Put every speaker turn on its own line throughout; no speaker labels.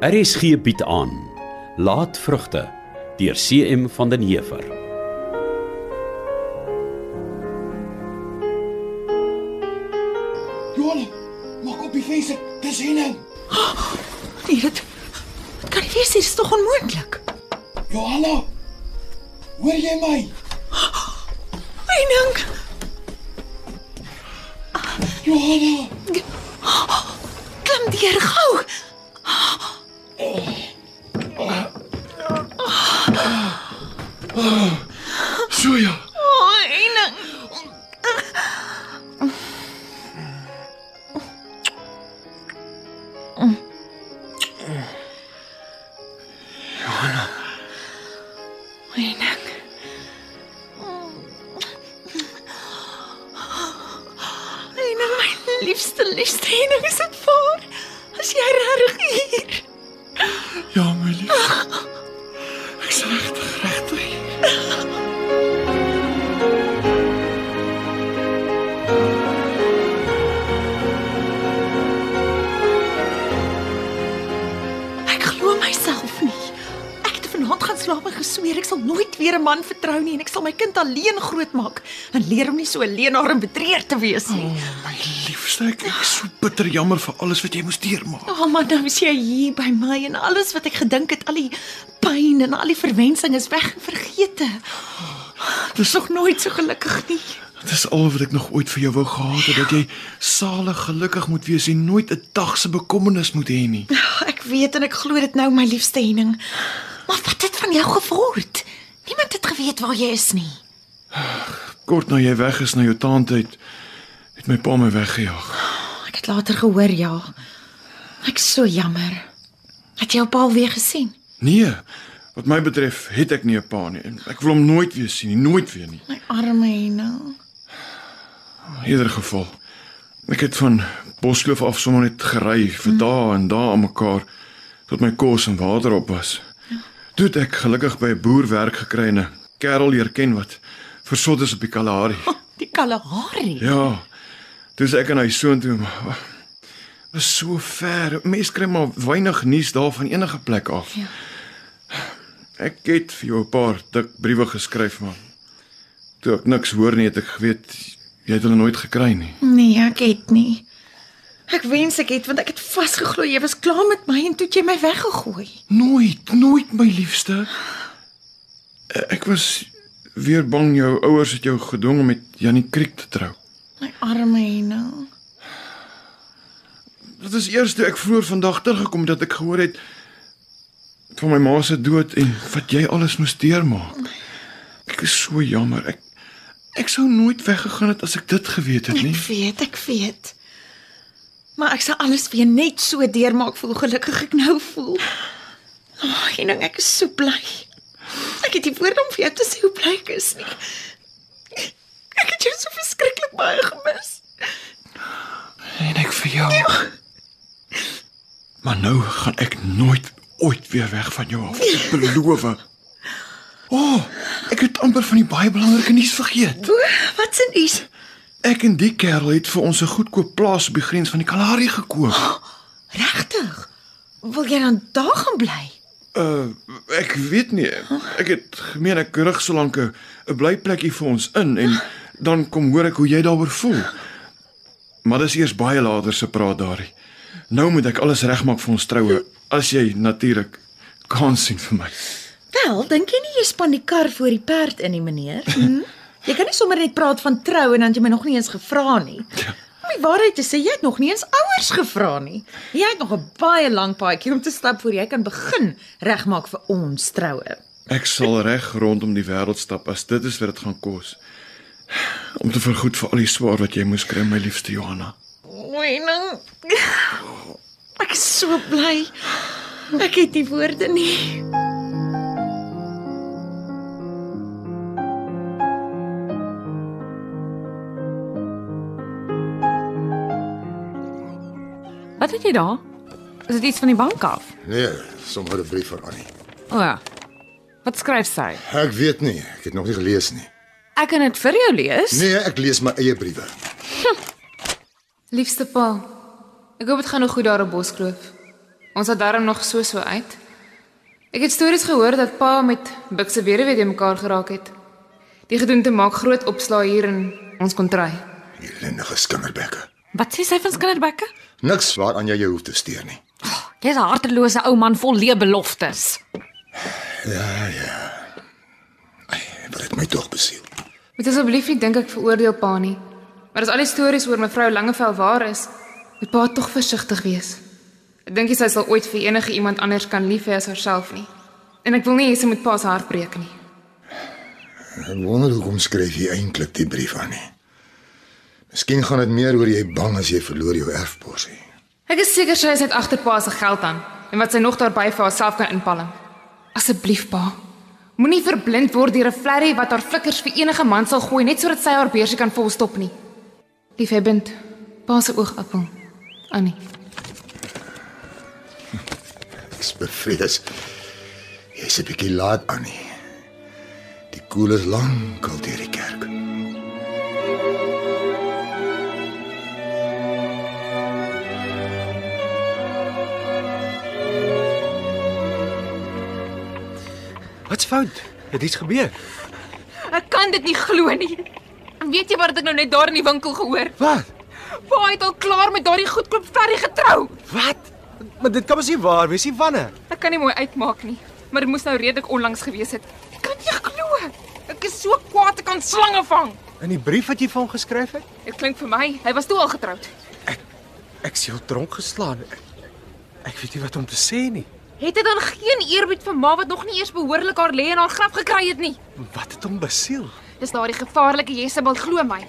RSG bied aan Laatvrugte deur CM van den Heever.
Johanna, maak op die venster. Dis Henning.
Nee, dit kan nie wees, dit is tog onmoontlik.
Johanna. Hoor jy my?
Heining,
Johanna.
klim deur gou.
So ja.
O, oh, Heining. Heining. Heining, my liefste, liefste Heining, is dit slaap en gesweer ek sal nooit weer 'n man vertrou nie en ek sal my kind alleen grootmaak en leer hom nie so alleenaar en betreer te wees nie.
Oh, my liefste, ek ek is so bitter jammer vir alles wat jy moes deurmaak.
O, oh, maar nou is jy hier by my en alles wat ek gedink het, al die pyn en al die verwensing is weg en vergete. Dis nog nooit so gelukkig nie.
Dit is al wat ek nog ooit vir jou wou gehad het dat jy salig gelukkig moet wees en nooit 'n dag se bekommernis moet hê nie.
Oh, Ek weet en ek glo dit nou my liefste Henning. Maar wat het van jou geword? Niemand het geweet waar jy is nie.
Kort na jy weg is na jou tante het het my pa my weggejaag.
Ek het later gehoor ja. Ek so jammer. Het jy jou pa weer gesien?
Nee, wat my betref het ek nie 'n pa nie en ek wil hom nooit weer sien nie, nooit weer nie.
My arme Henning.
In ieder geval. Ek het van Boskloof af sommer net gery vir dae en dae aan mekaar tot my kos en water op was. Toe het ek gelukkig by 'n boer werk gekry en 'n kerel leer ken wat versot is op die Kalahari.
Die Kalahari.
Ja. Dis ek en hy soontoe maar was so ver. Mense kry maar weinig nuus daar van enige plek af.
Ja.
Ek het vir jou 'n paar dik briewe geskryf maar toe ek niks hoor nie het ek geweet jy het hulle nooit gekry nie.
Nee, ek het nie. Ek wens ek het want ek het vasgeglo jy was klaar met my en toe het jy my weggegooi.
Nooit, nooit my liefste. Ek was weer bang jou ouers het jou gedwing om met Janie Kriek te trou.
My arme Henning.
Dit is eers toe ek vroeër vandag teruggekom dat ek gehoor het van my ma se dood en wat jy alles moes deurmaak. Ek is so jammer. Ek ek sou nooit weggegaan het as ek dit geweet het nie.
Ek weet, ek weet. Maar ek sal alles weer net so deurmaak voel gelukkig ek nou voel. Ag, oh, Henning, ek is so bly. Ek het nie woorde om vir jou te sê hoe bly ek is nie. Ek het jou so verskriklik baie gemis.
En ek vir jou. Maar nou gaan ek nooit ooit weer weg van jou af. Ek beloof. O, oh, ek het amper van die baie belangrike nuus vergeet.
O, wat se nuus?
Ek en die kerel het vir ons 'n goedkoop plaas op die grens van die Kalahari gekoop.
Regtig? Wil jy dan daar gaan bly?
Uh ek weet nie. Ek het gemeen ek rig so lank 'n 'n blyplekkie vir ons in en dan kom hoor ek hoe jy daaroor voel. Maar dis eers baie later se praat daarin. Nou moet ek alles regmaak vir ons troue as jy natuurlik kan sien vir my.
Wel, dink jy nie jy span die kar voor die perd in nie, meneer? Hm? Jy kan nie sommer net praat van trou en dan jy my nog nie eens gevra nie. Om die waarheid te sê, jy het nog nie eens ouers gevra nie. Jy het nog 'n baie lang paadjie om te stap voor jy kan begin regmaak vir ons troue.
Ek sal reg rondom die wêreld stap as dit is wat dit gaan kos. Om te vergoed vir al die swaar wat jy moes kry, my liefste Johanna.
Wenning. Ek is so bly. Ek het nie woorde nie.
Wat het jy daar? Is dit iets van die bank af?
Nee, sommer 'n brief vir Annie.
O ja. Wat skryf sy?
Ek weet nie, ek het nog nie gelees nie.
Ek kan dit vir jou lees.
Nee, ek lees my eie briewe.
Liefste pa, ek hoop dit gaan nog goed daar op Boskloof. Ons het daarom nog so so uit. Ek het stories gehoor dat pa met Bik se weduwee te mekaar geraak het. Die gedoente maak groot opslaa hier in ons kontry.
Ellendige skinderbekke.
Wat sê sy van skinderbekke?
Niks waaraan jy jou hoef te steur nie.
Jy's 'n hartelose ou man vol leë beloftes.
Wat het my tog besiel.
Moet asseblief nie dink ek veroordeel pa nie. Maar as al die stories oor mevrou Langevel waar is, moet pa tog versigtig wees. Ek dink nie sy sal ooit vir enige iemand anders kan lief hê as haarself nie. En ek wil nie hê sy moet pa se hart breek nie.
Ek wonder hoekom skryf jy eintlik die brief aan nie. Miskien gaan dit meer oor jy bang as jy verloor jou erfporsie.
Ek is seker sy is uit agter pa se geld aan en wat sy nog daarby vir haarself kan inpalm. Asseblief pa, moenie verblind word deur 'n flerry wat haar flikkers vir enige man sal gooi net sodat sy haar beursie kan volstop nie. Liefhebbend, pa se oogappel. Annie.
Ek bevrees. Jy's 'n bietjie laat aan nie. Die koel is lank al deur die kerk.
Fout? Het iets gebeur?
Ek kan dit nie glo nie. Weet jy wat ek nou net daar in die winkel gehoor?
Wat?
Pa het al klaar met daardie goedkoop ferry getrou.
Wat? Maar dit kan mos nie waar wees nie, wanneer?
Ek kan nie mooi uitmaak nie, maar dit moes nou redelik onlangs gewees het. Kan jy glo? Ek is so kwaad ek kan slange vang.
In die brief wat jy vir hom geskryf het?
Dit klink vir my hy was toe al getroud.
Ek sien jou dronk geslaan. Ek, ek weet nie wat om te sê nie.
Het hy dan geen eerbied vir ma wat nog nie eers behoorlik haar lê in haar graf gekry het nie?
Wat het hom besiel?
Dis daardie gevaarlike Jezebel glo my.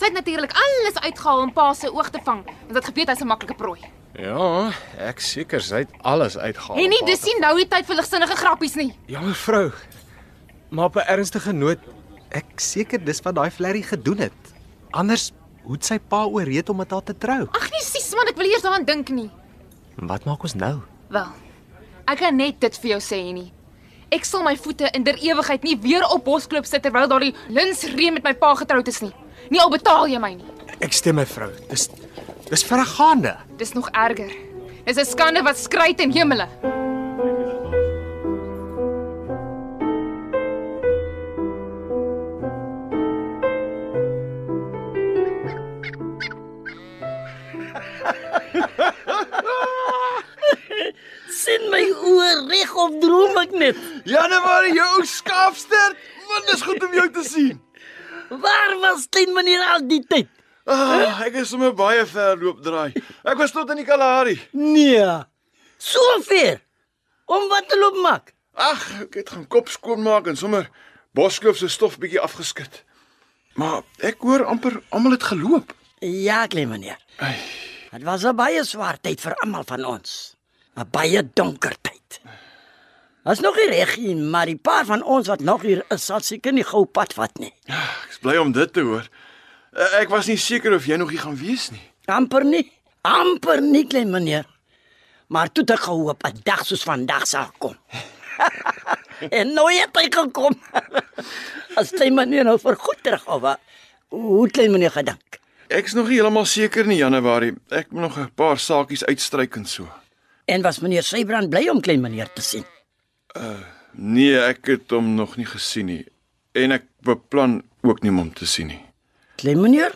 Sy het natuurlik alles uitgehaal om pa se oog te vang, want dit geweet hy's 'n maklike prooi.
Ja, ek seker sy het alles uitgehaal.
En nie dis nie nou die tyd vir ligsinnige grappies nie.
Ja, mevrou. Maar op 'n ernstige noot, ek seker dis wat daai flerry gedoen het. Anders hoe het sy pa ooreed om met haar te trou?
Ag nee, sis man, ek wil eers daaraan dink nie.
Wat maak ons nou?
Wel, ek kan net dit vir jou sê nie. Ek sal my voete in der ewigheid nie weer op Bosklop sit terwyl daardie linsreem met my pa getroud is nie. Nie al betaal jy my nie.
Ek stem mevrou. Dis dis verregaande.
Dis nog erger. Dis 'n skande wat skrei ten hemele.
Reg op droom ek net.
Januarie, jou ou skaapster. Wat is goed om jou te sien.
Waar was klein meneer al die tyd?
Ah, ek is sommer baie ver loop draai. Ek was tot in die Kalahari.
Nee. So ver. Om wat te loop maak?
Ag, ek het gaan kop skoonmaak en sommer Boskloof se stof bietjie afgeskit. Maar ek hoor amper almal het geloop.
Ja, klein meneer. Dit was 'n baie swaar tyd vir almal van ons. 'n Baie donker tyd. As nog nie reg nie, maar die paar van ons wat nog hier is, sal seker nie gou pad vat nie.
Ek is bly om dit te hoor. Eh, Ek was nie seker of jy nog hier gaan wees nie.
Amper nie. Amper nie, klein meneer. Maar toe het ek gehoop 'n dag soos vandag sal kom. en nou het hy gekom. As klein meneer nou vir goed terug of wat? Hoe klein meneer gedink?
Ek's nog nie heeltemal seker nie Januarie. Ek moet nog 'n paar saakies uitstryk en so.
En was meneer Sybrand bly om klein meneer te sien?
Nee, ek het hom nog nie gesien nie. En ek beplan ook nie om hom te sien nie.
Klein meneer?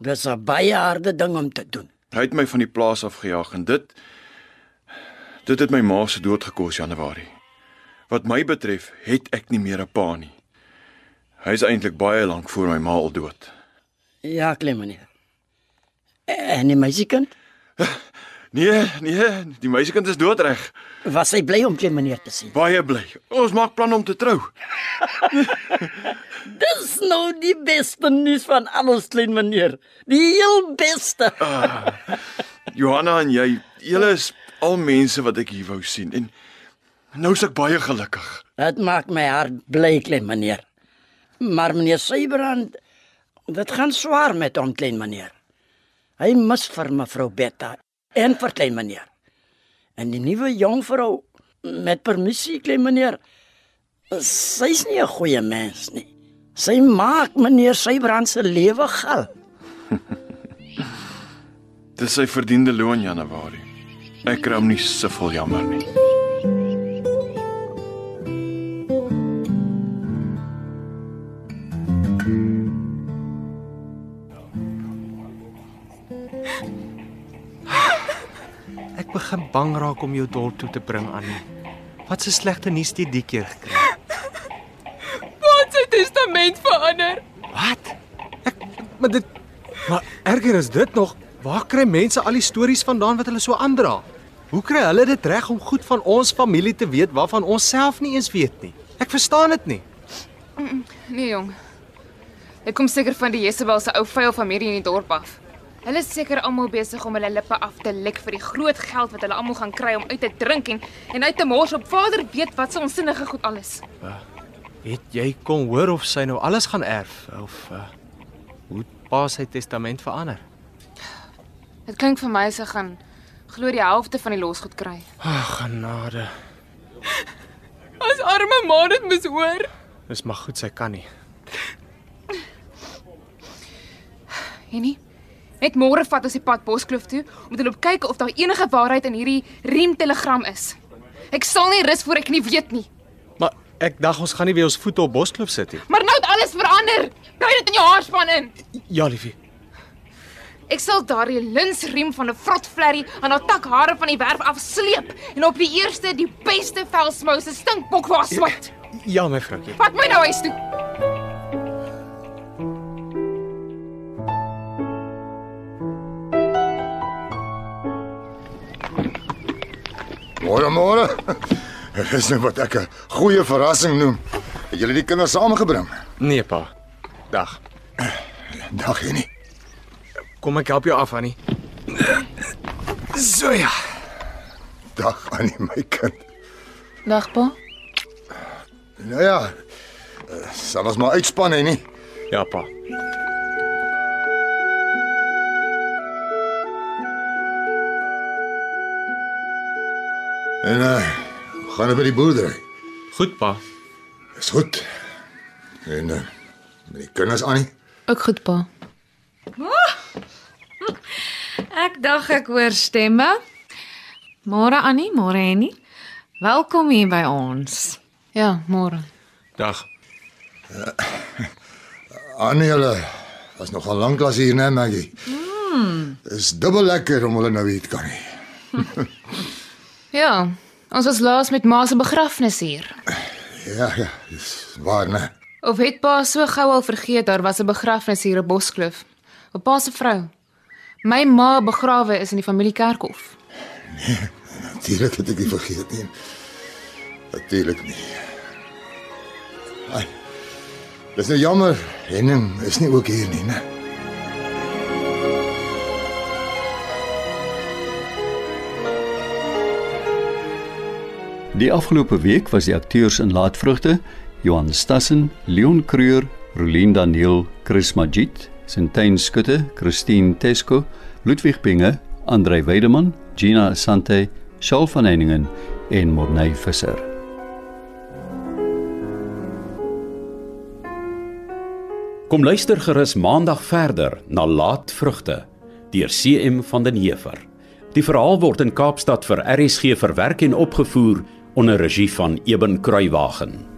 Dis 'n baie harde ding om te doen.
Hy het my van die plaas af gejaag en dit dit het my ma se dood gekos Januarie. Wat my betref, het ek nie meer 'n pa nie. Hy is eintlik baie lank voor my ma al dood.
Ja, klein meneer. En die meisiekind?
Nee, nee, die meisiekind is doodreg.
Was hy bly om klein meneer te sien?
Baie bly. Ons maak planne om te trou.
Dis nou die beste nuus van alles, klein meneer. Die heel beste.
Johanna en jy, julle is al mense wat ek hier wou sien en nou is ek baie gelukkig.
Dit maak my hart bly, klein meneer. Maar meneer Sybrand, dit gaan swaar met hom, klein meneer. Hy mis vir mevrou Betta en vir klein meneer. En die nuwe jongvrou met permissie, klein meneer. Sy's nie 'n goeie mens nie. Sy maak meneer Sybrand se lewe gal.
Dis sy verdiende loon Januarie. Ek kry hom nie siffel jammer nie.
Bang raak om jou dorp toe te bring Annie. Wat 'n slegte nuus het jy die keer gekry?
Wat se testament verander?
Wat? Ek maar dit maar erger is dit nog, waar kry mense al die stories vandaan wat hulle so aandra? Hoe kry hulle dit reg om goed van ons familie te weet waarvan ons self nie eens weet nie? Ek verstaan dit nie.
Nee jong. Dit kom seker van die Jezebel se ou vuil familie in die dorp af. Hulle is seker almal besig om hulle lippe af te lek vir die groot geld wat hulle almal gaan kry om uit te drink en en uit te mors op Vader weet wat se onsinnige goed alles.
Het jy kon hoor of sy nou alles gaan erf of uh, hoe het pa sy testament verander?
Dit klink vir my sy gaan glo die helfte van die losgoed kry.
Ag, genade.
As arme ma dit mis hoor.
Dis maar goed sy kan nie.
Henny. Net môre vat ons die pad Boskloof toe om te loop kyk of daar enige waarheid in hierdie riem telegram is. Ek sal nie rus voor ek nie weet nie.
Maar ek dink ons gaan nie weer ons voete op Boskloof sit nie.
Maar nou het alles verander. Kry dit in jou haarspan in.
Ja, liefie.
Ek sal daardie linsriem van 'n vrotflerry aan haar takhare van die werf afsleep en op die eerste die beste velsmou se stinkbok was swat.
Ja, my vroukie.
Vat my nou huis toe.
Môre môre. Dit is net wat ek 'n goeie verrassing noem. Het julle die kinders saamgebring?
Nee, pa. Dag.
Dag nie.
Kom ek help jou af, Annie. So ja.
Dag aan my kind.
Dag pa.
Nou ja. eh, Sal ons maar uitspan hè nie.
Ja, pa.
En uh gaan op by die boerdery.
Goed, pa.
Dis goed. En uh met die kinders aan nie.
Ook goed, pa.
Ek dink ek hoor stemme. Môre Annie, môre Henny. Welkom hier by ons.
Ja, môre.
Dag.
Annie hulle was nogal lank hier, né, Maggie? Mm. Dis dubbel lekker om hulle nou hier te kan hê.
Ja, ons was laas met ma se begrafnis hier.
Ja, ja, dis waar, né?
Of het pa so gou al vergeet daar was 'n begrafnis hier op Boskloof? Op pa se vrou. My ma begrawe is in die familiekerkhof.
Natuurlik het ek dit vergeet nie. Natuurlik nie. Ai. Dis nou jammer, Henning is nie ook hier nie, né?
Die afgelope week was die akteurs in Laatvrugte Johan Stassen, Leon Creur, Rolien Daniel, Chris Magid, Sintyn Skutte, Christine Tesco, Ludwig Binge, Andrei Weideman, Gina Asante, Shaul van Heiningen en Morney Visser. Kom luister gerus maandag verder na Laatvrugte deur CM van den Heever. Die verhaal word in Kaapstad vir RSG verwerk en opgevoer onder regie van Eben Kruiwagen.